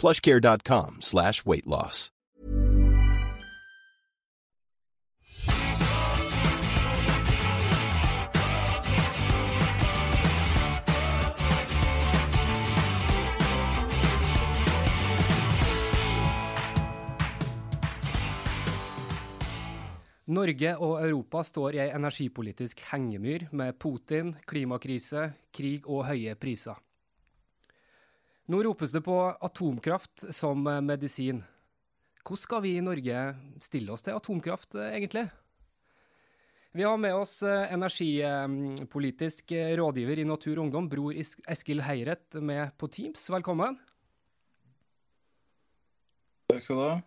plushcare.com slash weight loss. Norge og Europa står i ei energipolitisk hengemyr med Putin, klimakrise, krig og høye priser. Nå ropes det på atomkraft som medisin. Hvordan skal vi i Norge stille oss til atomkraft, egentlig? Vi har med oss energipolitisk rådgiver i Natur og Ungdom, bror Eskil Heiret, med på Teams. Velkommen. Takk skal du ha.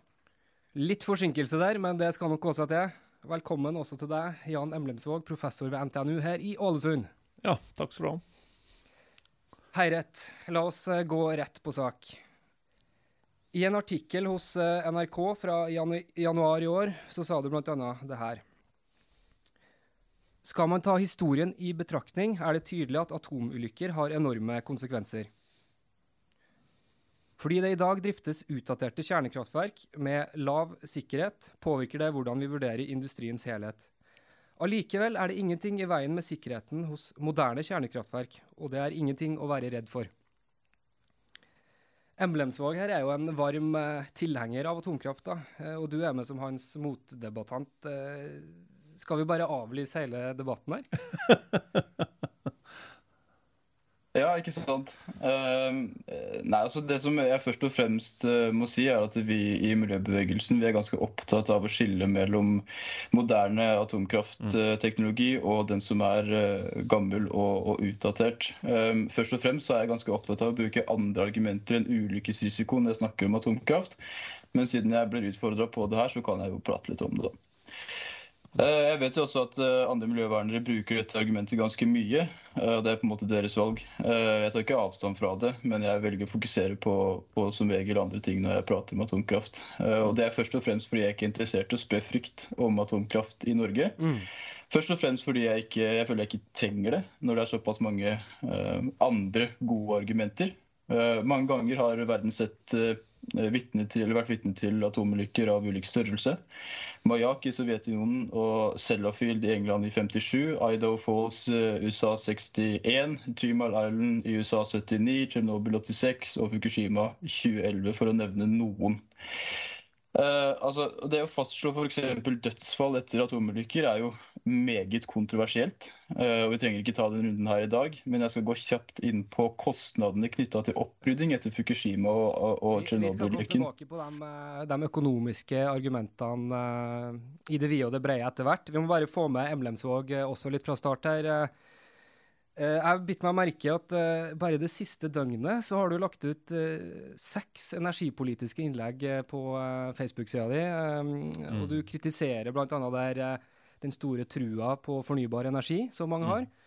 Litt forsinkelse der, men det skal nok gå seg til. Velkommen også til deg, Jan Emlemsvåg, professor ved NTNU her i Ålesund. Ja, takk skal du ha. Heiret, la oss gå rett på sak. I en artikkel hos NRK fra januar i år, så sa du annet det her. Skal man ta historien i betraktning, er det tydelig at atomulykker har enorme konsekvenser. Fordi det i dag driftes utdaterte kjernekraftverk med lav sikkerhet, påvirker det hvordan vi vurderer industriens helhet. Allikevel er det ingenting i veien med sikkerheten hos moderne kjernekraftverk, og det er ingenting å være redd for. Emblemsvåg her er jo en varm eh, tilhenger av atomkraft, eh, og du er med som hans motdebattant. Eh, skal vi bare avlyse hele debatten her? Ja, ikke sant. Uh, nei, altså Det som jeg først og fremst uh, må si, er at vi i miljøbevegelsen vi er ganske opptatt av å skille mellom moderne atomkraftteknologi mm. og den som er uh, gammel og, og utdatert. Um, først og fremst så er jeg ganske opptatt av å bruke andre argumenter enn ulykkesrisiko når jeg snakker om atomkraft. Men siden jeg blir utfordra på det her, så kan jeg jo prate litt om det. da. Jeg vet jo også at andre miljøvernere bruker dette argumentet ganske mye. Det er på en måte deres valg. Jeg tar ikke avstand fra det, men jeg velger å fokusere på, på som regel andre ting når jeg prater om atomkraft. Og Det er først og fremst fordi jeg ikke er interessert i å spre frykt om atomkraft i Norge. Mm. Først og fremst fordi jeg, ikke, jeg føler jeg ikke trenger det når det er såpass mange andre gode argumenter. Mange ganger har verden sett vitne til, vært vitne til atomulykker av ulik størrelse. Mayak i Sovjetunionen og Sellafield i England i 57, Idaho Falls USA 61, Three Island i USA 79, Tsjernobyl 86 og Fukushima 2011, for å nevne noen. Uh, altså, det å fastslå f.eks. dødsfall etter atomulykker er jo meget kontroversielt. Uh, og Vi trenger ikke ta den runden her i dag, men jeg skal gå kjapt inn på kostnadene knytta til opprydding etter Fukushima og, og, Tsjernobyl-ulykken. Vi, vi skal komme tilbake på de, de økonomiske argumentene uh, i det vide og det brede etter hvert. Vi må bare få med Emlemsvåg også litt fra start her. Uh, jeg bitt meg merke at uh, bare det siste døgnet så har du lagt ut uh, seks energipolitiske innlegg på Facebook-sida di. Mm. Og du kritiserer bl.a. der den store trua på fornybar energi som mange har. Mm.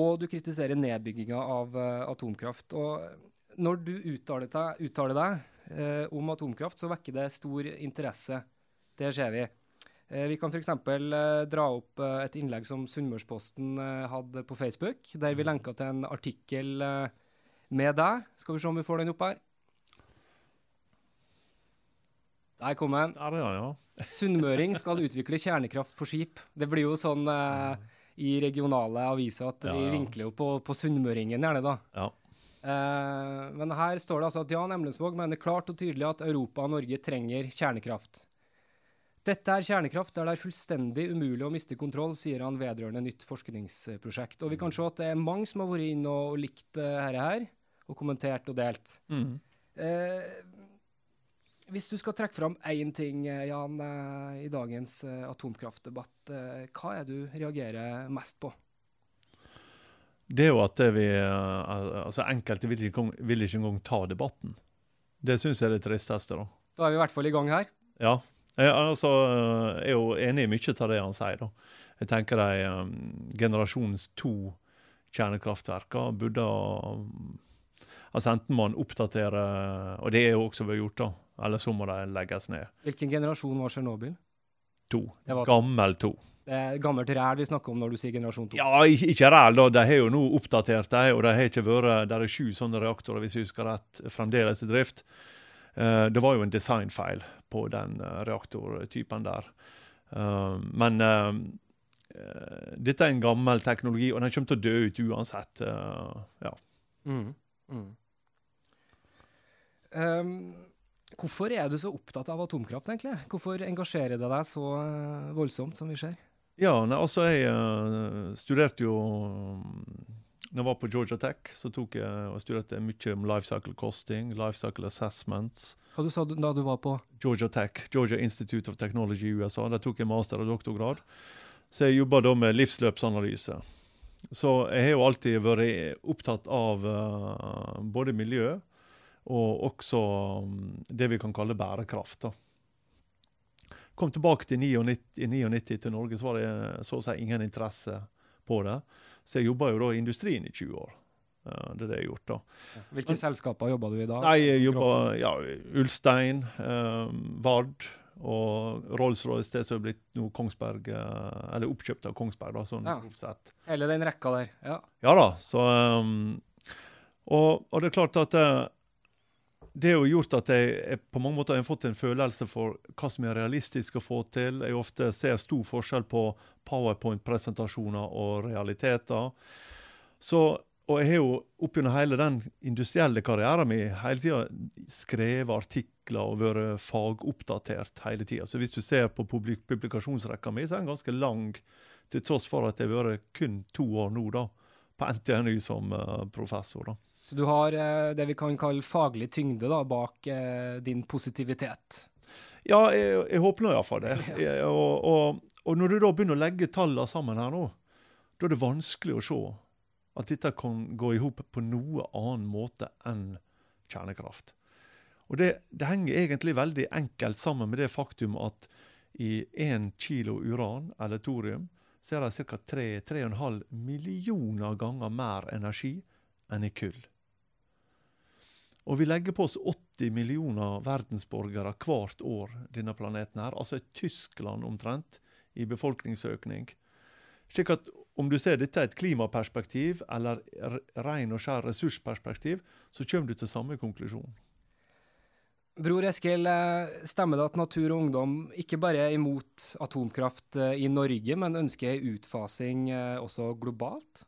Og du kritiserer nedbygginga av atomkraft. Og når du uttaler deg, uttaler deg om atomkraft, så vekker det stor interesse. Det ser vi. Eh, vi kan f.eks. Eh, dra opp eh, et innlegg som Sunnmørsposten hadde på Facebook, der vi lenka til en artikkel med deg. Skal vi se om vi får den opp her. Der kom den. Ja, ja, ja. Sunnmøring skal utvikle kjernekraft for skip. Det blir jo sånn eh, i regionale aviser at vi vinkler jo på, på sunnmøringen gjerne, da. Ja. Eh, men her står det altså at Jan Emlensvåg mener klart og tydelig at Europa og Norge trenger kjernekraft. Dette er kjernekraft der det er fullstendig umulig å miste kontroll, sier han vedrørende nytt forskningsprosjekt. Og vi kan se at det er mange som har vært inne og, likt dette her, og kommentert og delt. Mm. Eh, hvis du skal trekke fram én ting, eh, Jan, eh, i dagens eh, atomkraftdebatt, eh, hva er det du reagerer mest på? Det er jo at vi, eh, altså enkelte vil ikke, vil ikke engang ta debatten. Det syns jeg er det tristeste. da. Da er vi i hvert fall i gang her. Ja. Jeg, altså, jeg er jo enig i mye av det han sier. da. Jeg tenker de um, generasjons to kjernekraftverkene burde ha Altså Enten man oppdaterer, og det er jo også vært gjort, da, eller så må de legges ned. Hvilken generasjon var Tsjernobyl? To. Var. Gammel to. Det er gammelt ræl vi snakker om når du sier generasjon to. Ja, ikke, ræl, da. De har jo nå oppdatert de, og de har ikke vært Der er sju sånne reaktorer, hvis jeg husker rett, fremdeles i drift. Eh, det var jo en designfeil på den eh, reaktortypen der. Eh, men dette er en gammel teknologi, og den kommer til å dø ut uansett. ja. Mm. Mm. Um, hvorfor er du så opptatt av atomkraft, egentlig? Hvorfor engasjerer det deg så voldsomt som vi ser? Ja, nei, altså jeg uh, studerte jo Når jeg var på Georgia Tech, så tok jeg og studerte mye om life cycle costing, life cycle assessments. Hva du sa du da du var på Georgia Tech, Georgia Institute of Technology i USA. Der tok jeg master- og doktorgrad. Så jeg jobba da med livsløpsanalyse. Så jeg har jo alltid vært opptatt av uh, både miljø og også um, det vi kan kalle bærekraft. da. Kom tilbake til 99, i 99 til Norge, så var det så å si ingen interesse på det. Så jeg jobba jo da i industrien i 20 år. Uh, det er det jeg har gjort. da. Hvilke selskaper jobber du i da? Nei, jeg jobba ja, Ulstein, um, Vard og Rolls-Royce, det som er blitt nå Kongsberg eh, Eller oppkjøpt av Kongsberg, da, sånn Ja. Oppsett. sett. Hele den rekka der. Ja. Ja da, så um, og, og det er klart at det, har jo gjort at jeg, jeg på mange måter har fått en følelse for hva som er realistisk å få til. Jeg ofte ser stor forskjell på powerpoint-presentasjoner og realiteter. Så, og jeg har jo opp gjennom hele den industrielle karrieren min hele tida skrevet artikler og vært fagoppdatert hele tida. Så hvis du ser på publik publikasjonsrekka mi, så er den ganske lang, til tross for at jeg har vært kun to år nå da, på NTNU som uh, professor. da. Så du har eh, det vi kan kalle faglig tyngde da, bak eh, din positivitet. Ja, jeg, jeg håper nå iallfall det. Jeg, og, og, og når du da begynner å legge tallene sammen her nå, da er det vanskelig å se at dette kan gå i hop på noe annen måte enn kjernekraft. Og det, det henger egentlig veldig enkelt sammen med det faktum at i én kilo uran, eller thorium, så er det ca. 3-3,5 millioner ganger mer energi enn i kull. Og vi legger på oss 80 millioner verdensborgere hvert år denne planeten her. Altså et Tyskland omtrent i befolkningsøkning. Slik at om du ser dette i et klimaperspektiv eller ren og skjær ressursperspektiv, så kommer du til samme konklusjon. Bror Eskil, eh, stemmer det at Natur og Ungdom ikke bare er imot atomkraft eh, i Norge, men ønsker utfasing eh, også globalt?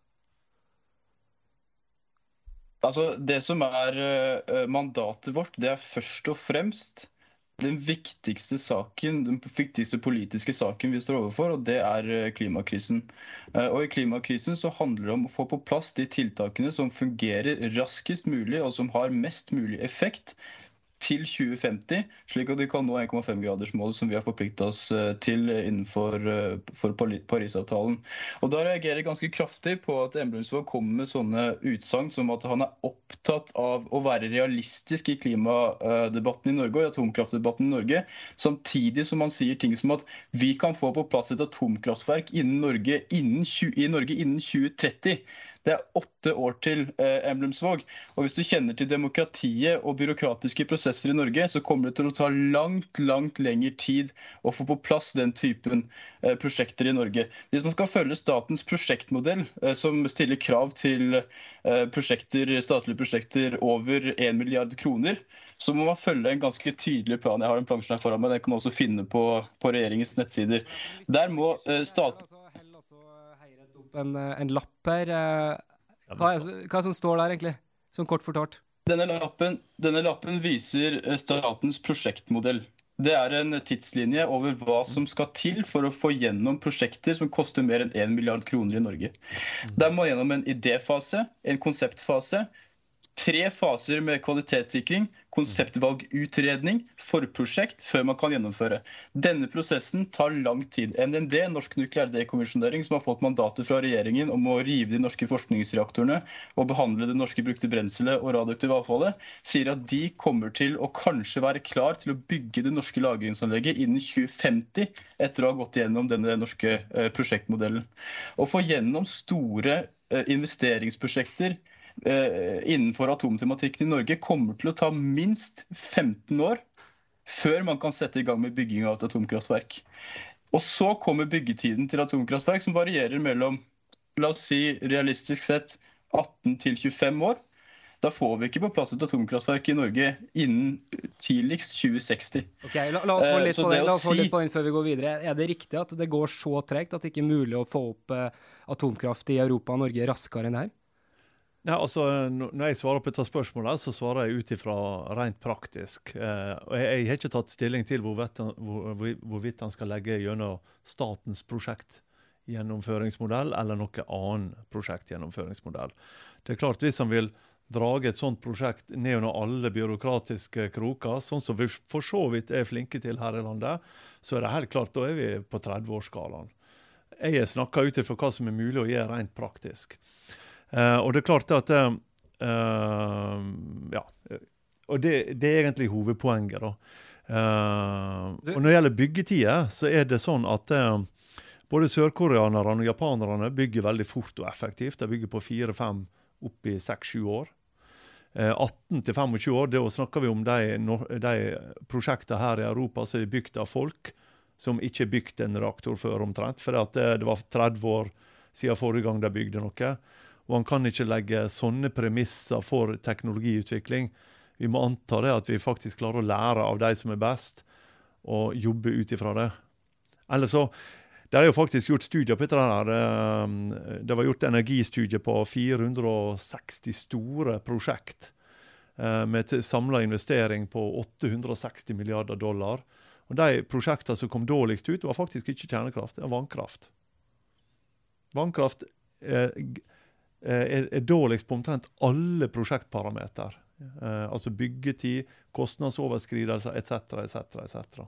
Altså, Det som er eh, mandatet vårt, det er først og fremst den viktigste saken, den viktigste politiske saken vi står overfor, og det er eh, klimakrisen. Eh, Og I klimakrisen så handler det om å få på plass de tiltakene som fungerer raskest mulig, og som har mest mulig effekt til 2050, slik at vi kan nå 1,5-gradersmålet som vi har forplikta oss eh, til innenfor eh, Parisavtalen. Og Da reagerer jeg ganske kraftig på at Emblemsvåg kommer med sånne utsagn som at han er opptatt av å være realistisk i klimadebatten i Norge og i atomkraftdebatten i Norge, samtidig som han sier ting som at vi kan få på plass et atomkraftverk innen Norge innen, i Norge innen 2030. Det er åtte år til eh, Emblemsvåg. Og hvis du kjenner til demokratiet og byråkratiske prosesser i Norge, så kommer det til å ta langt, langt lengre tid å få på plass den typen eh, prosjekter i Norge. Hvis man skal følge statens prosjektmodell, eh, som stiller krav til prosjekter, statlige prosjekter over 1 milliard kroner, så må man følge en ganske tydelig plan. Jeg har den plansjen her foran meg, den kan man også finne på, på regjeringens nettsider. Der må eh, stat... Opp en, eh, en lapp her. eh, Hva er, hva er det som står der, egentlig? sånn kort fortalt? Denne lappen, denne lappen viser eh, statens prosjektmodell. Det er en tidslinje over hva som skal til for å få gjennom prosjekter som koster mer enn 1 milliard kroner i Norge. Der må gjennom en idéfase, en konseptfase, tre faser med kvalitetssikring, konseptvalgutredning, forprosjekt, før man kan gjennomføre. Denne prosessen tar lang tid. NND, Norsk nukleær dekommisjonering, som har fått mandatet fra regjeringen om å rive de norske forskningsreaktorene og behandle det norske brukte brenselet og radioaktive avfallet, sier at de kommer til å kanskje være klar til å bygge det norske lagringsanlegget innen 2050, etter å ha gått gjennom denne norske eh, prosjektmodellen. Å få gjennom store eh, investeringsprosjekter innenfor atomtematikken i Norge kommer til å ta minst 15 år før man kan sette i gang med bygging av et atomkraftverk. Og så kommer byggetiden til atomkraftverk, som varierer mellom la oss si realistisk sett 18 til 25 år. Da får vi ikke på plass et atomkraftverk i Norge innen tidligst 2060. Ok, La, la oss holde litt, eh, på, det, la oss holde litt på den før vi går videre. Er det riktig at det går så tregt at det ikke er mulig å få opp eh, atomkraft i Europa og Norge raskere enn det her? Nei, altså, Når jeg svarer på dette spørsmålet, så svarer jeg ut ifra rent praktisk. Eh, og jeg, jeg, har ikke tatt stilling til hvorvidt han, hvor, hvorvidt han skal legge gjennom statens prosjektgjennomføringsmodell eller noe annen prosjektgjennomføringsmodell. Det er klart, Hvis han vil drage et sånt prosjekt ned under alle byråkratiske kroker, sånn som vi for så vidt er flinke til her i landet, så er det helt klart, da er vi på 30-årsskalaen. Jeg snakker ut ifra hva som er mulig å gjøre rent praktisk. Uh, og det er klart at uh, Ja. Og det, det, er egentlig hovedpoenget, da. Uh, og når det gjelder byggetider, så er det sånn at både sørkoreanerne og japanerne bygger veldig fort og effektivt. De bygger på fire-fem, opp i seks-sju år. 18 25 år, da snakker vi om de, de prosjektene her i Europa som er bygd av folk som ikke har bygd en reaktor før, omtrent. For det, det var 30 år siden forrige gang de bygde noe. Og han kan ikke legge sånne premisser for teknologiutvikling. Vi må anta det at vi faktisk klarer å lære av de som er best, og jobbe ut ifra det. Eller så, Det er jo faktisk gjort studier på dette. her. Eh, det var gjort energistudier på 460 store prosjekt eh, med samla investering på 860 milliarder dollar. Og De prosjektene som kom dårligst ut, var faktisk ikke kjernekraft, det var vannkraft. Vannkraft eh, er, er dårligst på omtrent alle prosjektparameter. Uh, altså byggetid, kostnadsoverskridelser etc. etc. etc.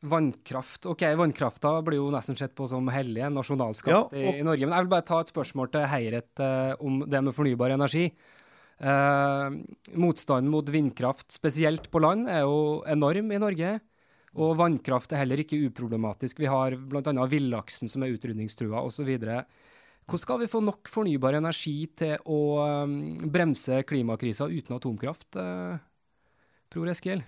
Vannkraft. ok, Vannkrafta blir jo nesten sett på som hellig, en nasjonalskatt ja, i, i, Norge. Men jeg vil bare ta et spørsmål til Heiret uh, om det med fornybar energi. Uh, motstanden mot vindkraft, spesielt på land, er jo enorm i Norge. Og vannkraft er heller ikke uproblematisk. Vi har bl.a. villaksen som er utrydningstrua osv. Hvordan skal vi få nok fornybar energi til å um, bremse klimakrisa uten atomkraft, uh, Bror Eskil?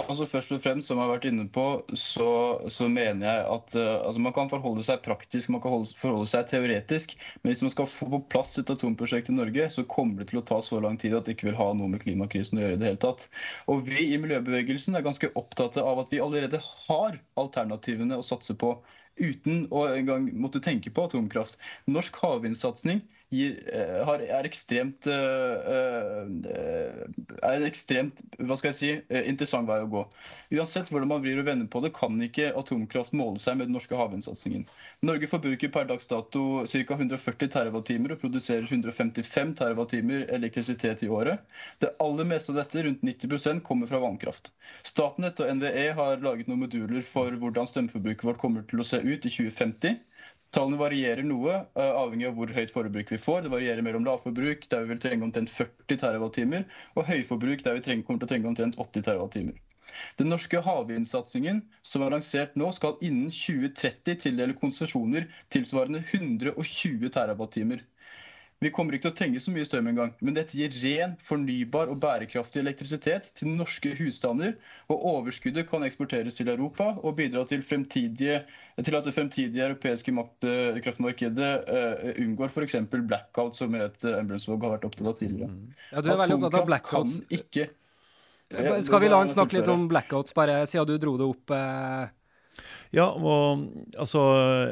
Altså Først og fremst, som jeg har vært inne på, så, så mener jeg at uh, altså man kan forholde seg praktisk man kan forholde seg teoretisk. Men hvis man skal få på plass et atomprosjekt i Norge, så kommer det til å ta så lang tid at det ikke vil ha noe med klimakrisen å gjøre. i det hele tatt. Og Vi i miljøbevegelsen er ganske opptatt av at vi allerede har alternativene å satse på uten å engang måtte tenke på atomkraft. Norsk havvindsatsing Eh, er ekstremt eh, eh, er en ekstremt hva skal jeg si, interessant vei å gå. Uansett hvordan man vrir og vender på det, kan ikke atomkraft måle seg med den norske havvindsatsingen. Norge forbruker per dags dato ca. 140 TWh og produserer 155 TWh elektrisitet i året. Det aller meste av dette, rundt 90% kommer fra vannkraft. Statnett og NVE har laget noen moduler for hvordan strømforbruket vårt kommer til å se ut i 2050. Tallene varierer noe, eh, avhengig av hvor høyt forbruk vi får. Det varierer mellom lavforbruk, der vi vil trenge omtrent 40 TWh, og høyforbruk, der vi trenger, kommer til å trenge omtrent 80 TWh. Den norske havvindsatsingen som er lansert nå, skal innen 2030 tildele konsesjoner tilsvarende 120 TWh. Vi kommer ikke til å trenge så mye strøm engang, men dette gir ren, fornybar og bærekraftig elektrisitet til norske husstander. Og overskuddet kan eksporteres til Europa og bidra til, til at det fremtidige europeiske kraftmarkedet uh, unngår f.eks. blackout, som et Emblemsvåg har vært opptatt av tidligere. Mm. Ja, du er veldig opptatt av blackouts. Ikke, Skal vi la han snakke litt om blackouts, bare siden du dro det opp? Uh Ja, og altså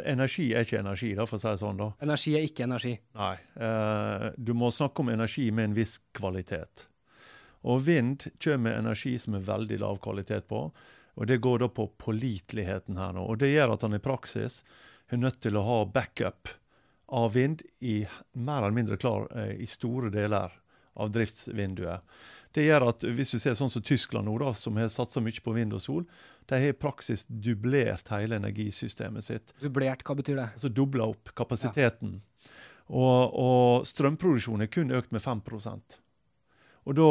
Energi er ikke energi, da, for å si det sånn. da. Energi er ikke energi. Nei. Eh, du må snakke om energi med en viss kvalitet. Og vind kommer med energi som er veldig lav kvalitet på. Og det går da på påliteligheten her nå. Og det gjør at han i praksis er nødt til å ha backup av vind i mer eller mindre klar eh, i store deler av driftsvinduet. Det gjør at hvis du ser sånn som Tyskland nå, da, som har satsa mye på vind og sol, de har i praksis dublert hele energisystemet sitt. Dublert, hva betyr det? Altså dobla opp kapasiteten. Ja. Og, og strømproduksjonen er kun økt med 5 Og da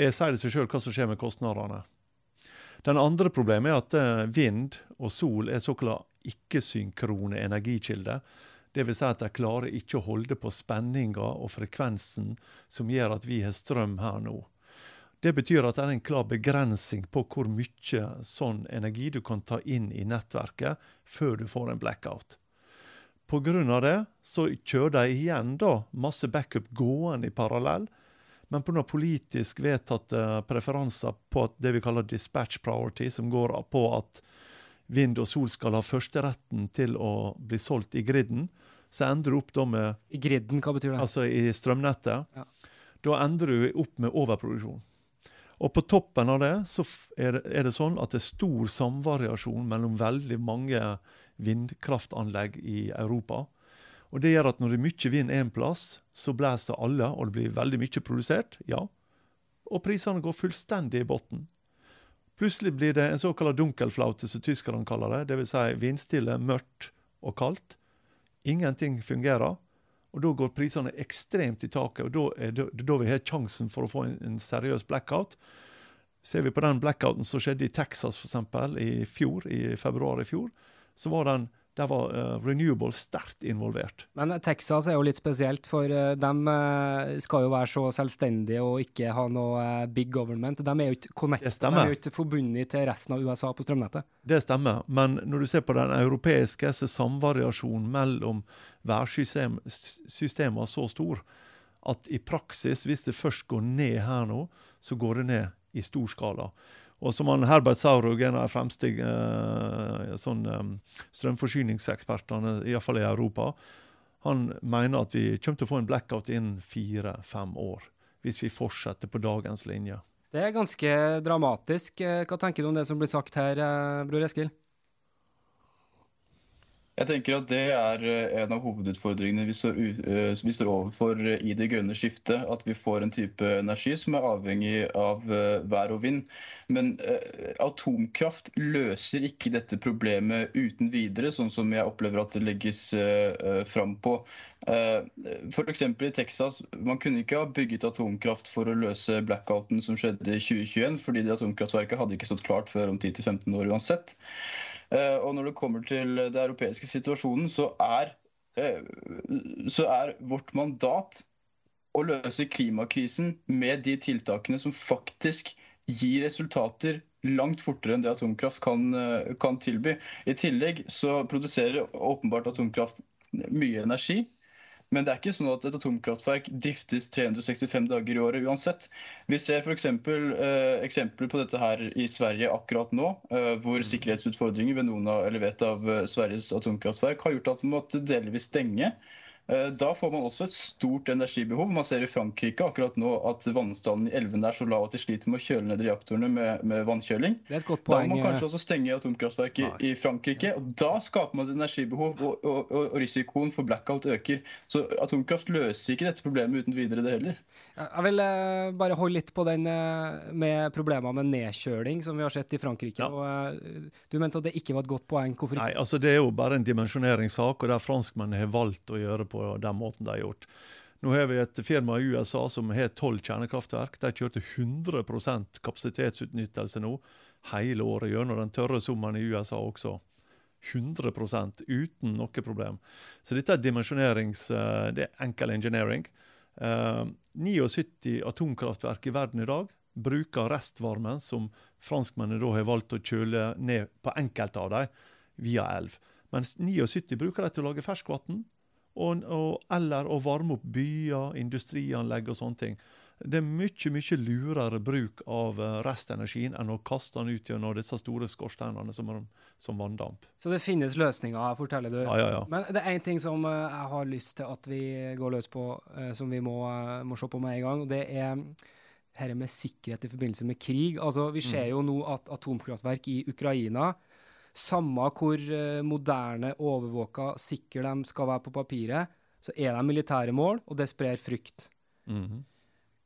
jeg sier det seg sjøl hva som skjer med kostnadene. Den andre problemet er at eh, vind og sol er såkalt ikke-synkrone energikilder. Dvs. Si at de klarer ikke å holde på spenninga og frekvensen som gjør at vi har strøm her nå. Det betyr at det er en klar begrensing på hvor mye sånn energi du kan ta inn i nettverket før du får en blackout. Pga. det så kjører de igjen da masse backup gående i parallell, men pga. politisk vedtatte preferanser på det vi kaller dispatch priority, som går på at vind og sol skal ha førsteretten til å bli solgt i griden, så endrer du opp da med I griden, hva betyr det? Altså i strømnettet. Ja. Da endrer du opp med overproduksjon. Og på toppen av det så er det, er det sånn at det er stor samvariasjon mellom veldig mange vindkraftanlegg i Europa. Og Det gjør at når det er mye vind én plass, så blåser alle, og det blir veldig mye produsert. ja. Og prisene går fullstendig i bunnen. Plutselig blir det en såkalt dunkelflaute, som tyskerne kaller det. Dvs. Si vindstille, mørkt og kaldt. Ingenting fungerer. Og Da går prisene ekstremt i taket, og da da vi har sjansen for å få en, en seriøs blackout. Ser vi på den blackouten som skjedde i Texas for eksempel, i fjor, i februar i fjor, så var den der var uh, Renewable sterkt involvert. Men Texas er jo litt spesielt, for uh, de uh, skal jo være så selvstendige og ikke ha noe big government. De er jo ikke connected, de er jo ikke forbundet til resten av USA på strømnettet. Det stemmer, men når du ser på den europeiske, så er samvariasjonen mellom værsystemene så stor at i praksis, hvis det først går ned her nå, så går det ned i stor skala. Og som han Herbert Saurug, en av de fremste uh, sånn, um, strømforsyningsekspertene, iallfall i Europa, han mener at vi kommer til å få en blackout innen fire-fem år. Hvis vi fortsetter på dagens linje. Det er ganske dramatisk. Eh, hva tenker du om det som blir sagt her, eh, bror Eskil? Jeg tenker at Det er eh, en av hovedutfordringene vi står, eh, vi står, overfor i det grønne skiftet. At vi får en type energi som er avhengig av eh, vær og vind. Men atomkraft løser ikke dette problemet uten videre, sånn som jeg opplever at det legges fram på. F.eks. i Texas. Man kunne ikke ha bygget atomkraft for å løse blackouten som skjedde i 2021, fordi atomkraftverket hadde ikke stått klart før om 10-15 år uansett. Eh, og når det kommer til den europeiske situasjonen, så er, eh, så er vårt mandat å løse klimakrisen med de tiltakene som faktisk gir resultater langt fortere enn det atomkraft kan, eh, kan tilby. I tillegg så produserer åpenbart atomkraft mye energi. Men det er ikke sånn at et atomkraftverk driftes 365 dager i året uansett. Vi ser f.eks. Eh, eksempler på dette her i Sverige akkurat nå, eh, hvor mm. sikkerhetsutfordringer ved noen av, eller vet av eh, Sveriges atomkraftverk har gjort at man måtte delvis stenge da får man også et stort energibehov. Man ser i Frankrike akkurat nå at vannstanden i elvene er så lav at de sliter med å kjøle ned reaktorene med, med vannkjøling. Det er et godt poeng. Da må man kanskje også stenge atomkraftverket i, i, Frankrike. og Da skaper man et energibehov, og, og, og, risikoen for blackout øker. Så atomkraft løser ikke dette problemet uten videre, det heller. Jeg vil uh, bare holde litt på den uh, med problemer med nedkjøling, som vi har sett i Frankrike. Ja. Og, uh, du mente at det ikke var et godt poeng. Hvorfor ikke? Nei, altså Det er jo bare en dimensjoneringssak, og der franskmennene har valgt å gjøre på den måten de har gjort. Nå har vi et firma i USA som har tolv kjernekraftverk. De kjørte 100% kapasitetsutnyttelse nå hele året gjennom den tørre sommeren i USA også. 100% uten noe problem. Så dette er dimensjonerings... Eh, det er enkel engineering. Uh, eh, 79 atomkraftverk i verden i dag bruker restvarmen som franskmennene da har valgt å kjøle ned på enkelte av dem via elv. Mens 79 bruker de til å lage ferskvann og, og, eller å varme opp byer, industrianlegg og sånne ting. det er mye mye lurere bruk av eh, restenergien enn å kaste den ut gjennom disse store skorsteinene som, som vanndamp. Så det finnes løsninger her, forteller du. Ja, ja, ja. Men det er én ting som uh, jeg har lyst til at vi går løs på, uh, som vi må, må, se på med en gang. og Det er dette med sikkerhet i forbindelse med krig. Altså, Vi ser mm. jo nå at atomkraftverk i Ukraina, samme hvor moderne, overvåka, sikre de skal være på papiret, så er de militære mål, og det sprer frykt. Mm -hmm.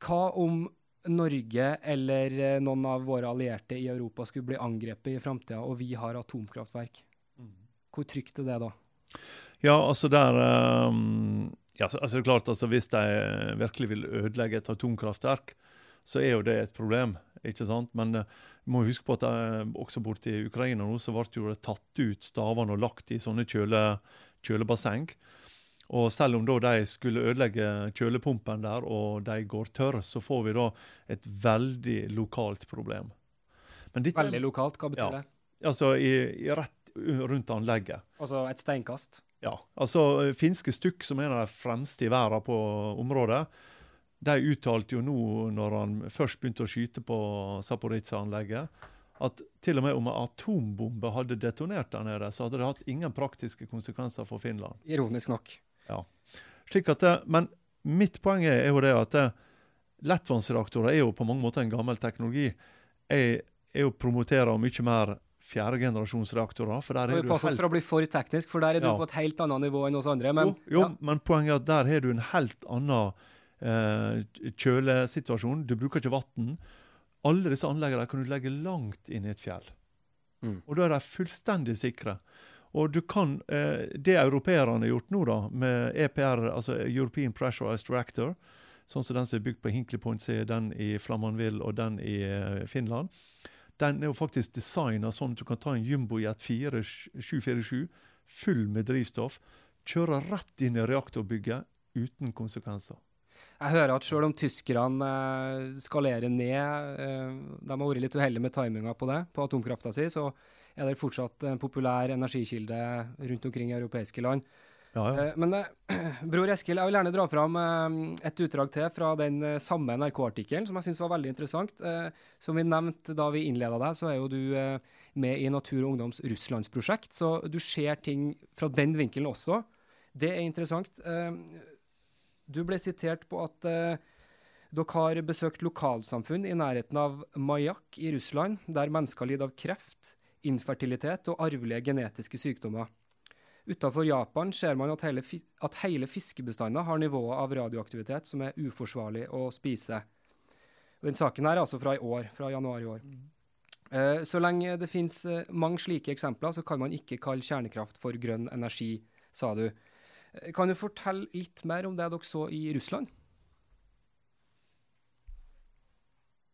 Hva om Norge eller eh, noen av våre allierte i Europa skulle bli angrepet i framtida, og vi har atomkraftverk? Mm. Hvor trygt er det da? Ja, altså der um, ja, altså det er klart altså Hvis de virkelig vil ødelegge et atomkraftverk, så er jo det et problem. ikke sant? Men uh, må huske på at uh, også borte i Ukraina nå, så ble jo det tatt ut stavene og lagt i sånne kjøle, kjølebasseng. Og selv om da de skulle ødelegge kjølepumpen der, og de går tørr, så får vi da et veldig lokalt problem. Dette, veldig lokalt? Hva betyr ja, det? Altså i, i rett rundt anlegget. Altså et steinkast? Ja. altså Finske Stukk, som er en av de fremste i verden på området, de uttalte jo nå, når han først begynte å skyte på Zaporizjzja-anlegget, at til og med om en atombombe hadde detonert der nede, så hadde det hatt ingen praktiske konsekvenser for Finland. Ironisk nok. Ja. Slik at det, men mitt poeng er jo det at det, lettvannsreaktorer er jo på mange måter en gammel teknologi. Jeg er jo promoterer mye mer fjerdegenerasjonsreaktorer. for der er du Pass oss for å bli for teknisk, for der er du ja. på et helt annet nivå enn oss andre. Men, jo, jo ja. men poenget er at der har du en helt annen eh, kjølesituasjon. Du bruker ikke vann. Alle disse anleggene kan du legge langt inn i et fjell. Mm. Og da er de fullstendig sikre. Og du kan, eh, Det europeerne har gjort nå, da, med EPR, altså European Pressurized Reactor, sånn som den som er bygd på Hinkley Point C, den i Flamanville og den i eh, Finland, den er jo faktisk designa sånn at du kan ta en Jumbojet 747 full med drivstoff, kjøre rett inn i reaktorbygget uten konsekvenser. Jeg hører at selv om tyskerne eh, skalerer ned, eh, de har vært litt uheldige med timinga på det, på atomkrafta si, så er det fortsatt en populær energikilde rundt omkring i europeiske land. Ja, ja. Eh, men bror Eskil, jeg vil gjerne dra fram et utdrag til fra den samme NRK-artikkelen, som jeg syns var veldig interessant. Som vi nevnte da vi innleda deg, så er jo du med i Natur og Ungdoms russlandsprosjekt, så du ser ting fra den vinkelen også. Det er interessant. Du ble sitert på at dere har besøkt lokalsamfunn i nærheten av Mayak i Russland, der mennesker lider av kreft, infertilitet og arvelige genetiske sykdommer. Utafor Japan ser man at hele, at hele fiskebestander har nivået av radioaktivitet som er uforsvarlig å spise. Den saken her er altså fra i år, fra januar i år. Mm. Uh, så lenge det finnes uh, mange slike eksempler, så kan man ikke kalle kjernekraft for grønn energi, sa du. Uh, kan du fortelle litt mer om det dere så i Russland?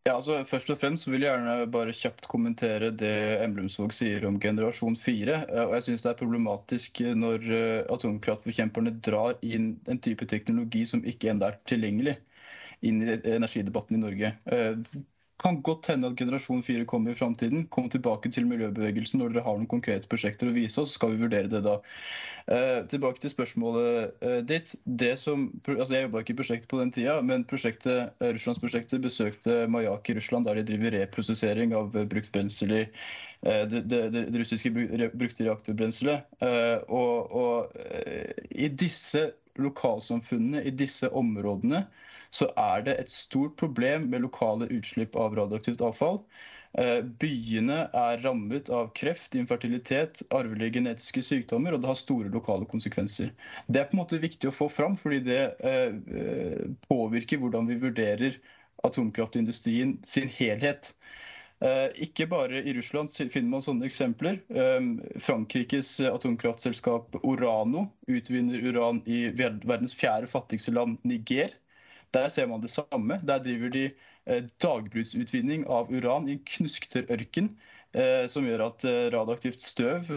Ja, altså Først og fremst vil jeg gjerne bare kjapt kommentere det Emblemsvåg sier om generasjon 4. Eh, og jeg syns det er problematisk når eh, atomkraftforkjemperne drar inn en type teknologi som ikke ennå er tilgjengelig inn i energidebatten i Norge. Eh, kan godt hende at generasjon 4 kommer i framtiden. Kom tilbake til miljøbevegelsen når dere har noen konkrete prosjekter å vise oss, så skal vi vurdere det da. Eh, tilbake til spørsmålet eh, ditt. Som, altså Jeg jobba ikke i prosjektet på den tida, men prosjektet, eh, Russlandsprosjektet besøkte Mayak i Russland, der de driver reprosessering av brukt brensel i eh, det, det, det, russiske brukte reaktorbrenselet. Eh, og, og eh, i disse lokalsamfunnene, i disse områdene, så er det et stort problem med lokale utslipp av radioaktivt avfall. Eh, byene er rammet av kreft, infertilitet, arvelige genetiske sykdommer, og det har store lokale konsekvenser. Det er på en måte viktig å få fram, fordi det eh, eh, påvirker hvordan vi vurderer atomkraftindustrien sin helhet. Ikke bare i Russland finner man sånne eksempler. Frankrikes atomkraftselskap Orano utvinner uran i verdens fjerde fattigste land, Niger. Der ser man det samme. Der driver de eh, dagbruddsutvinning av uran i en knusktørr ørken. Eh, som gjør at eh, radioaktivt støv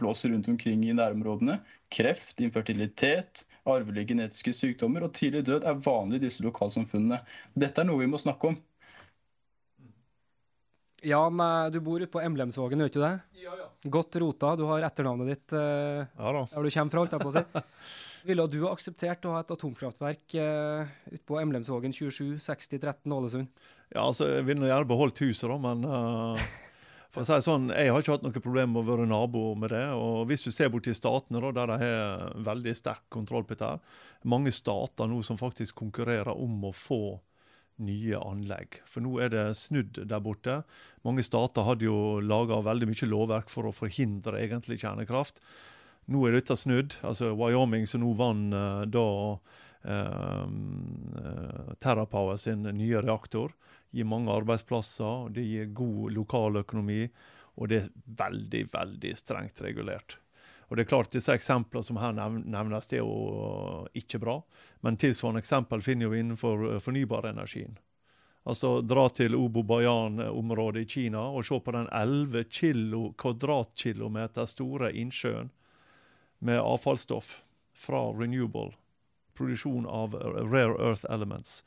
blåser rundt omkring i nærområdene. Kreft, infertilitet, arvelige genetiske sykdommer og tidlig død er vanlig i disse lokalsamfunnene. Dette er noe vi må snakke om. Jan, du bor ute på Emblemsvågen, vet du det? Ja, ja. Godt rota. Du har etternavnet ditt ja, da. der du kommer fra, holdt jeg på å si. Ville du ha akseptert å ha et atomkraftverk eh, ute på Emlemsvågen 27 60 13 Ålesund? Ja, altså, Jeg ville gjerne beholdt huset, da, men uh, for å si sånn, jeg har ikke hatt noe problem med å være nabo med det. og Hvis du ser bort til statene, da, der de har veldig sterk kontroll på dette, mange stater nå som faktisk konkurrerer om å få nye anlegg. For nå er det snudd der borte. Mange stater hadde jo laga veldig mye lovverk for å forhindre egentlig kjernekraft. Nå er dette snudd. altså Wyoming som nå vant uh, da uh, TerraPower sin nye reaktor, gir mange arbeidsplasser. Det gir god lokaløkonomi, og det er veldig, veldig strengt regulert. Og det er klart, Disse eksemplene som her nevnes, det er jo ikke bra. Men tilsvarende eksempel finner vi innenfor fornybarenergien. Altså Dra til Obobayan-området i Kina og se på den 11 kilo, kvadratkilometer store innsjøen med avfallsstoff fra renewable. Produksjon av rare earth elements.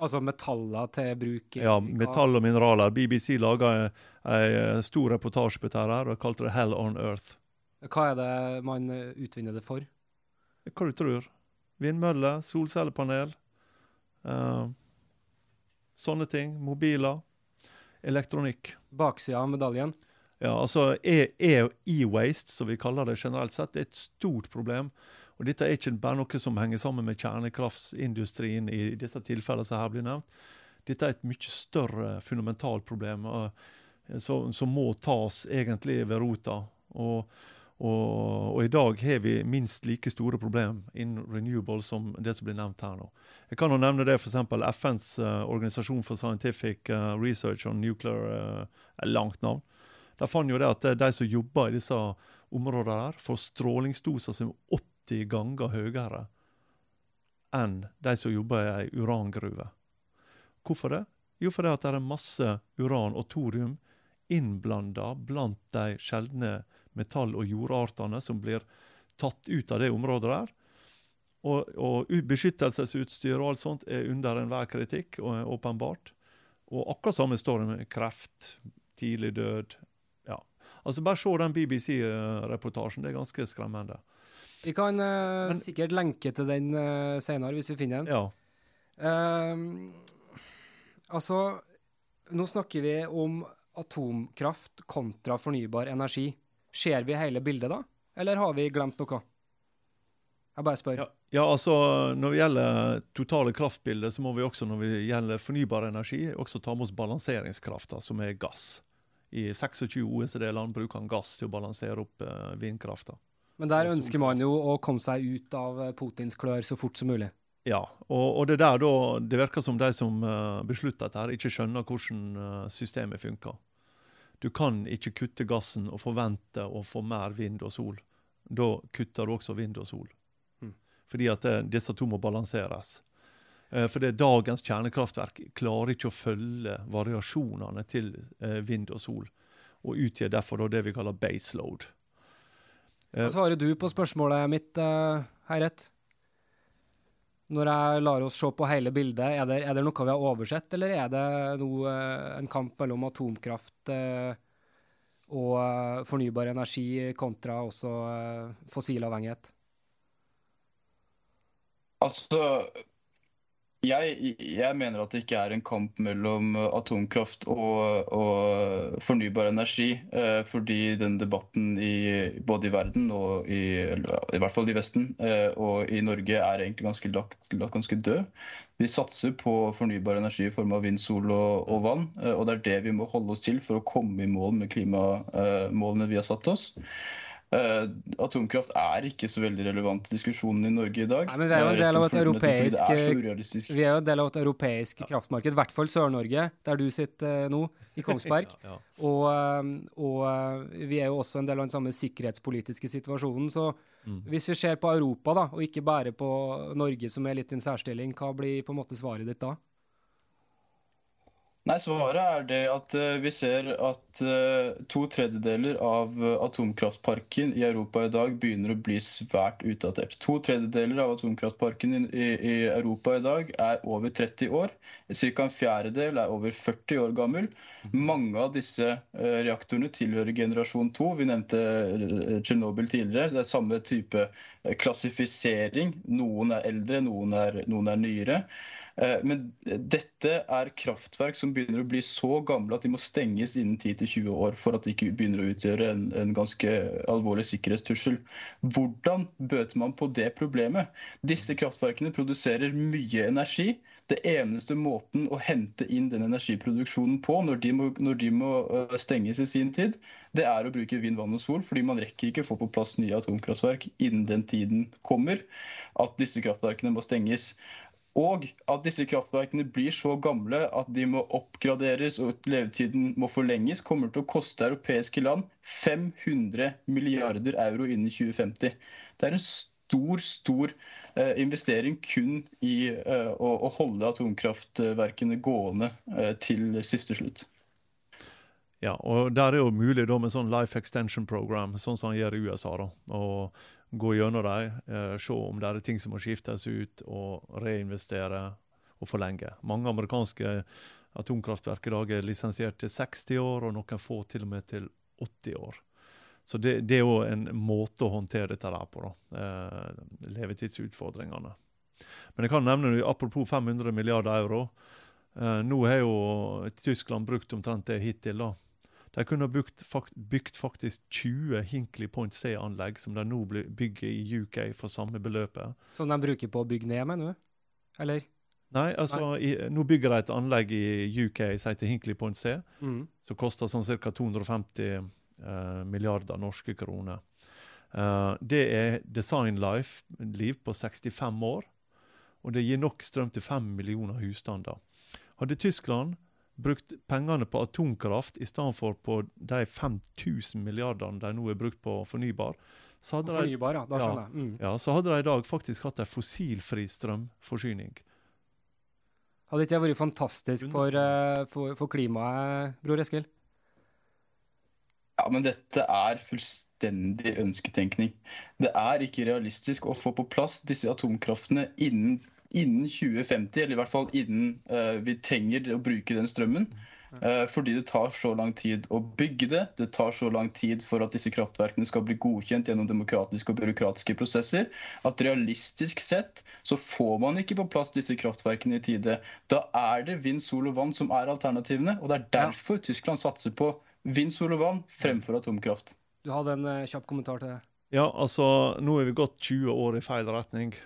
Altså metaller til bruk Ja, metall og mineraler. BBC laga en stor reportasje på dette her, og kalte det 'Hell on Earth'. Hva er det man utvinner det for? Hva du tror. Vindmøller, solcellepanel. Uh, sånne ting. Mobiler. Elektronikk. Baksida av medaljen? Ja, altså E-waste, som vi kaller det generelt sett, er et stort problem. Og Dette er ikke bare noe som henger sammen med kjernekraftsindustrien i disse tilfellene som her blir nevnt. Dette er et mye større fundamentalt problem som, som må tas egentlig ved rota. Og, og, og, i dag har vi minst like store problem innen renewable som det som blir nevnt her nå. Jeg kan jo nevne det f.eks. FNs uh, organisasjon for scientific uh, research on nuclear uh, langt navn. De fant jo det at de som jobber i disse områdene, der, får strålingsdoser som er 80 ganger høyere enn de som jobber i ei urangruve. Hvorfor det? Jo, fordi det er masse uran og thorium innblanda blant de sjeldne metall- og jordartene som blir tatt ut av det området der. Og, og beskyttelsesutstyr og alt sånt er under enhver kritikk, åpenbart. Og akkurat samme står det med kreft, tidlig død, Altså Bare se den BBC-reportasjen. Det er ganske skremmende. Vi kan uh, Men, sikkert lenke til den uh, senere, hvis vi finner den. Ja. Uh, altså, nå snakker vi om atomkraft kontra fornybar energi. Ser vi hele bildet da, eller har vi glemt noe? Jeg bare spør. Ja, ja, altså Når det gjelder totale kraftbildet, så må vi også når det gjelder fornybar energi, også ta med oss balanseringskrafta, som er gass. I 26 OECD-land bruker han gass til å balansere opp eh, vindkrafta. Men der ønsker man jo å komme seg ut av eh, Putins klør så fort som mulig. Ja, og, og det der da, det virker som de som uh, beslutter dette, ikke skjønner hvordan uh, systemet funker. Du kan ikke kutte gassen og forvente å få mer vind og sol. Da kutter du også vind og sol. Mm. Fordi at det, disse to må balanseres. Eh, for det dagens kjernekraftverk klarer ikke å følge variasjonene til eh, vind og sol, og utgjør derfor det vi kaller baseload. Hva svarer du på spørsmålet mitt, Heiret? Når jeg lar oss se på hele bildet, er det, er det noe vi har oversett, eller er det noe, en kamp mellom atomkraft og fornybar energi kontra også fossilavhengighet? Altså, jeg, jeg, mener at det ikke er en kamp mellom atomkraft og, og fornybar energi. Eh, fordi den debatten i, både i verden, og i, i hvert fall i Vesten, eh, og i Norge er egentlig ganske lagt, lagt, ganske død. Vi satser på fornybar energi i form av vind, sol og, og vann. Eh, og det er det vi må holde oss til for å komme i mål med klimamålene vi har satt oss. Uh, atomkraft er ikke så veldig relevant i diskusjonen i Norge i dag. Nei, men Vi er jo en del av et europeisk, vi er jo en del av et europeisk kraftmarked, i hvert fall Sør-Norge, der du sitter uh, nå, i Kongsberg. ja, ja. Og, og vi er jo også en del av den samme sikkerhetspolitiske situasjonen. Så mm. hvis vi ser på Europa, da, og ikke bare på Norge som er litt i en særstilling, hva blir på en måte svaret ditt da? Nei, Svaret er det at uh, vi ser at uh, to tredjedeler av uh, atomkraftparken i Europa i dag begynner å bli svært utdatert. To tredjedeler av atomkraftparken i, i, i Europa i dag er over 30 år. Ca. en fjerdedel er over 40 år gammel. Mange av disse reaktorene tilhører generasjon 2. Vi nevnte Tsjernobyl tidligere. Det er samme type klassifisering. Noen er eldre, noen er, noen er nyere. Eh, men dette er kraftverk som begynner å bli så gamle at de må stenges innen 10-20 år for at de ikke begynner å utgjøre en, en ganske alvorlig sikkerhetstrussel. Hvordan bøter man på det problemet? Disse kraftverkene produserer mye energi. Det eneste måten å hente inn den energiproduksjonen på når de må, når de må eh, stenges i sin tid, det er å bruke vind, vann og sol, fordi man rekker ikke å få på plass nye atomkraftverk innen den tiden kommer at disse kraftverkene må stenges. Og at disse kraftverkene blir så gamle at de må oppgraderes og at levetiden må forlenges, kommer til å koste europeiske land 500 milliarder euro innen 2050. Det er en stor, stor eh, investering kun i eh, å, å, holde atomkraftverkene gående eh, til siste slutt. Ja, og der er jo mulig da med sånn life extension program, sånn som han gjør i USA. da, og gå gjennom dem, eh, se om det er ting som må skiftes ut, og reinvestere og forlenge. Mange amerikanske atomkraftverk i dag er lisensiert til 60 år, og noen få til og med til 80 år. Så det, det er jo en måte å håndtere dette der på. Eh, levetidsutfordringene. Men jeg kan nevne, apropos 500 milliarder euro. Eh, nå har jo Tyskland brukt omtrent det hittil. da. De kunne bygd, bygd faktisk 20 Hinkley Point C-anlegg, som de nå bygger i UK for samme beløpet. Som de bruker på å bygge ned, mener du? Eller? Nei, altså, Nei. I, nå bygger de et anlegg i UK som heter Hinkley Point C, mm. som koster sånn ca. 250 eh, milliarder norske kroner. Uh, det er design life-liv på 65 år, og det gir nok strøm til 5 millioner husstander. Hadde Tyskland brukt pengene på atomkraft i stedet for på de 5000 milliardene de nå er brukt på fornybar, så hadde, fornybar, de, ja, da skjønner jeg. Mm. Ja, så hadde de i dag faktisk hatt en fossilfri strømforsyning. Hadde ikke det vært fantastisk for, uh, for, for klimaet, Bror Eskil? Ja, men dette er fullstendig ønsketenkning. Det er ikke realistisk å få på plass disse atomkraftene innen innen 2050, eller i hvert fall innen uh, vi trenger å bruke den strømmen. Uh, fordi det tar så lang tid å bygge det. Det tar så lang tid for at disse kraftverkene skal bli godkjent gjennom demokratiske og byråkratiske prosesser. At realistisk sett så får man ikke på plass disse kraftverkene i tide. Da er det vind, sol og vann som er alternativene. Og det er derfor ja. Tyskland satser på vind, sol og vann fremfor atomkraft. Du hadde en uh, kjapp kommentar til det? Ja, altså nå er vi gått 20 år i feil retning.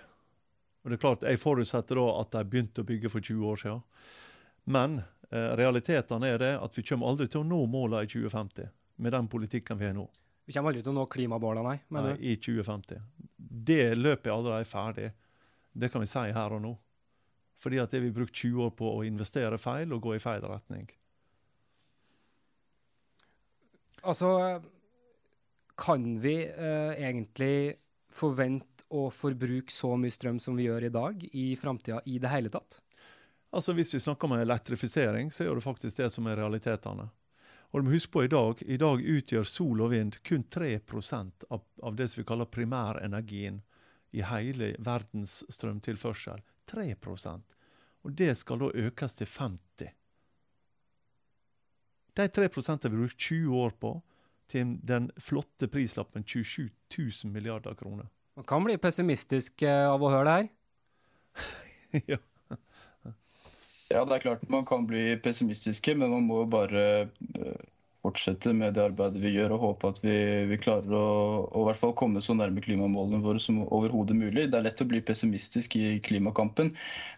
Og det er klart, Jeg forutsetter da at de begynte å bygge for 20 år siden. Men eh, realitetene er det at vi kommer aldri til å nå målene i 2050 med den politikken vi har nå. Vi kommer aldri til å nå klimamålene, nei? nei, i 2050. Det løpet er allerede ferdig. Det kan vi si her og nå. Fordi at det vi har brukt 20 år på å investere feil og gå i feil retning. Altså, kan vi eh, egentlig forvente å forbruke så mye strøm som vi gjør i dag, i framtida i det hele tatt? Altså Hvis vi snakker om elektrifisering, så er det faktisk det som er realitetene. Og du må huske på I dag i dag utgjør sol og vind kun 3 av, av det som vi kaller primærenergien i hele verdens strømtilførsel. 3% Og det skal da økes til 50 De 3 har vi brukt 20 år på, til den flotte prislappen 27 000 milliarder kroner. Man kan bli pessimistisk eh, av å høre det her. ja. ja, det er klart man kan bli pessimistiske, men man må jo bare eh, fortsette med det arbeidet vi gjør, og håpe at vi, vi klarer å, å, i hvert fall komme så nærme klimamålene våre som overhodet mulig. Det er lett å bli pessimistisk i klimakampen,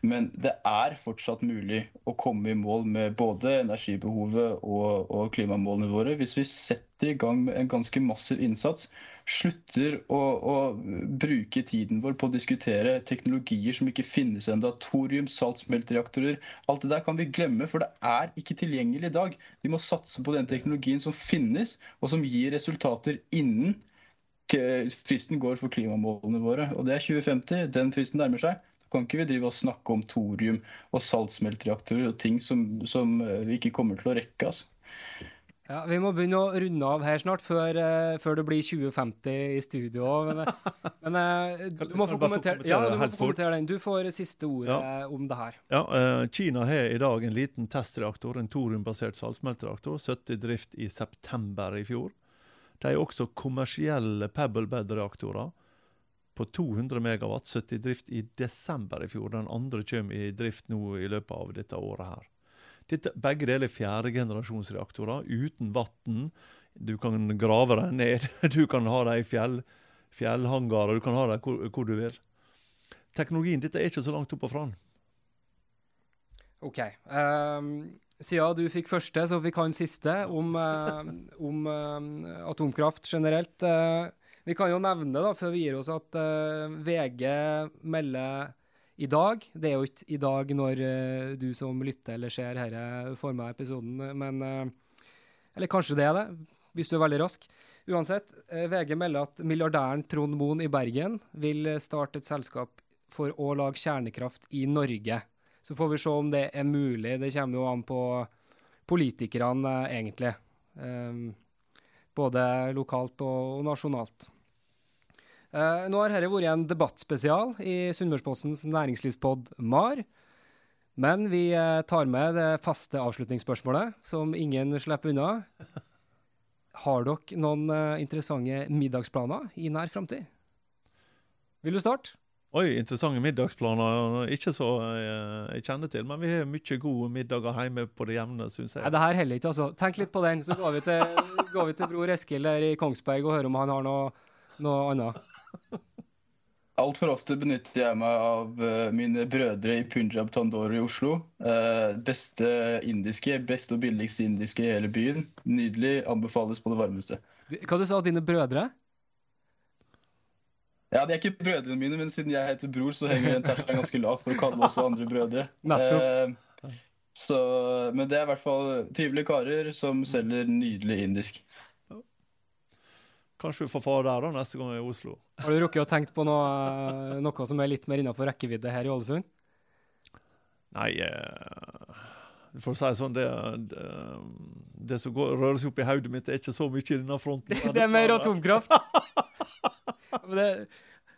men det er fortsatt mulig å komme i mål med både energibehovet og, og klimamålene våre hvis vi setter i gang med en ganske massiv innsats slutter å, å, bruke tiden vår på å diskutere teknologier som ikke finnes ennå. Thorium, saltsmeltreaktorer. Alt det der kan vi glemme, for det er ikke tilgjengelig i dag. Vi må satse på den teknologien som finnes, og som gir resultater innen fristen går for klimamålene våre. Og det er 2050. Den fristen nærmer seg. Kan ikke vi drive og snakke om thorium og saltsmeltreaktorer og ting som, som vi ikke kommer til å rekke? altså? Ja, Vi må begynne å runde av her snart, før, uh, før det blir 2050 i studio. Men, eh, men uh, du må få kommentere, ja, du må få kommentere den. Du får siste ordet ja. om det her. Ja, uh, Kina har i dag en liten testreaktor, en thoriumbasert saltsmeltereaktor, satt i drift i september i fjor. De har også kommersielle pebble bed-reaktorer på 200 megawatt, satt i drift i desember i fjor. Den andre kommer i drift nå i løpet av dette året her. Dette, begge deler er fjerdegenerasjonsreaktorer uten vann. Du kan grave dem ned. Du kan ha dem i fjell, fjellhangarer. Du kan ha dem hvor, hvor, du vil. Teknologien dette er ikke så langt opp og fram. OK. Um, siden du fikk første, så fikk han siste om, uh, om uh, atomkraft generelt. Uh, vi kan jo nevne, da, før vi gir oss, at VG melder i dag. Det er jo ikke i dag når uh, du som lytter eller ser dette får med episoden, men uh, Eller kanskje det er det, hvis du er veldig rask. Uansett, uh, VG melder at milliardæren Trond Moen i Bergen vil starte et selskap for å lage kjernekraft i Norge. Så får vi se om det er mulig. Det kommer jo an på politikerne, egentlig. Um, både lokalt og, og nasjonalt. Uh, nå har dette vært en debattspesial i Sunnmørspostens næringslivspod MAR. Men vi uh, tar med det faste avslutningsspørsmålet, som ingen slipper unna. Har dere noen uh, interessante middagsplaner i nær framtid? Vil du starte? Oi, interessante middagsplaner. Ikke så jeg kjenner til, men vi har mye gode middager hjemme på det jevne, syns jeg. Nei, det her heller ikke, altså. Tenk litt på den, så går vi til, går vi til bror Eskil her i Kongsberg og hører om han har noe, noe annet. Altfor ofte benytter jeg meg av uh, mine brødre i Punjab Tandoor i Oslo. Uh, beste indiske, best og billigste indiske i hele byen. Nydelig. Anbefales på det varmeste. Hva du sa dine brødre? Ja, De er ikke brødrene mine, men siden jeg heter bror, så henger den terskelen ganske lavt for å kalle også andre brødre. Nettopp. Uh, så, men det er i hvert fall trivelige karer som selger nydelig indisk. Kanskje vi får fare der da, neste gang i Oslo. Har du rukket å tenke på noe, noe som er litt mer innenfor rekkevidde her i Ålesund? Nei, eh, for å si det sånn, det, det, det som går, rører seg opp i hodet mitt, er ikke så mye i denne fronten. Det, det er mer atomkraft! det,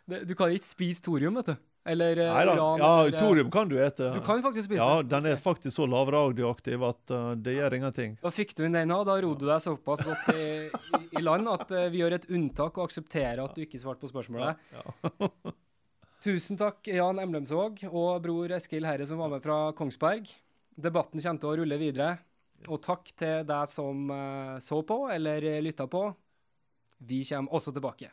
det, du kan ikke spise thorium, vet du. Eller Nei, da. uran. Ja, eller, thorium kan du ete. Du kan faktisk spise Ja, den er faktisk så lavradioaktiv at uh, det gjør ingenting. Da fikk du inn den. Da rodde du deg såpass godt i, i, i land at uh, vi gjør et unntak og aksepterer at du ikke svarte på spørsmålet. Ja. Tusen takk, Jan Emlemsvåg og bror Eskil Herre, som var med fra Kongsberg. Debatten kommer til å rulle videre. Yes. Og takk til deg som så på eller lytta på. Vi kommer også tilbake.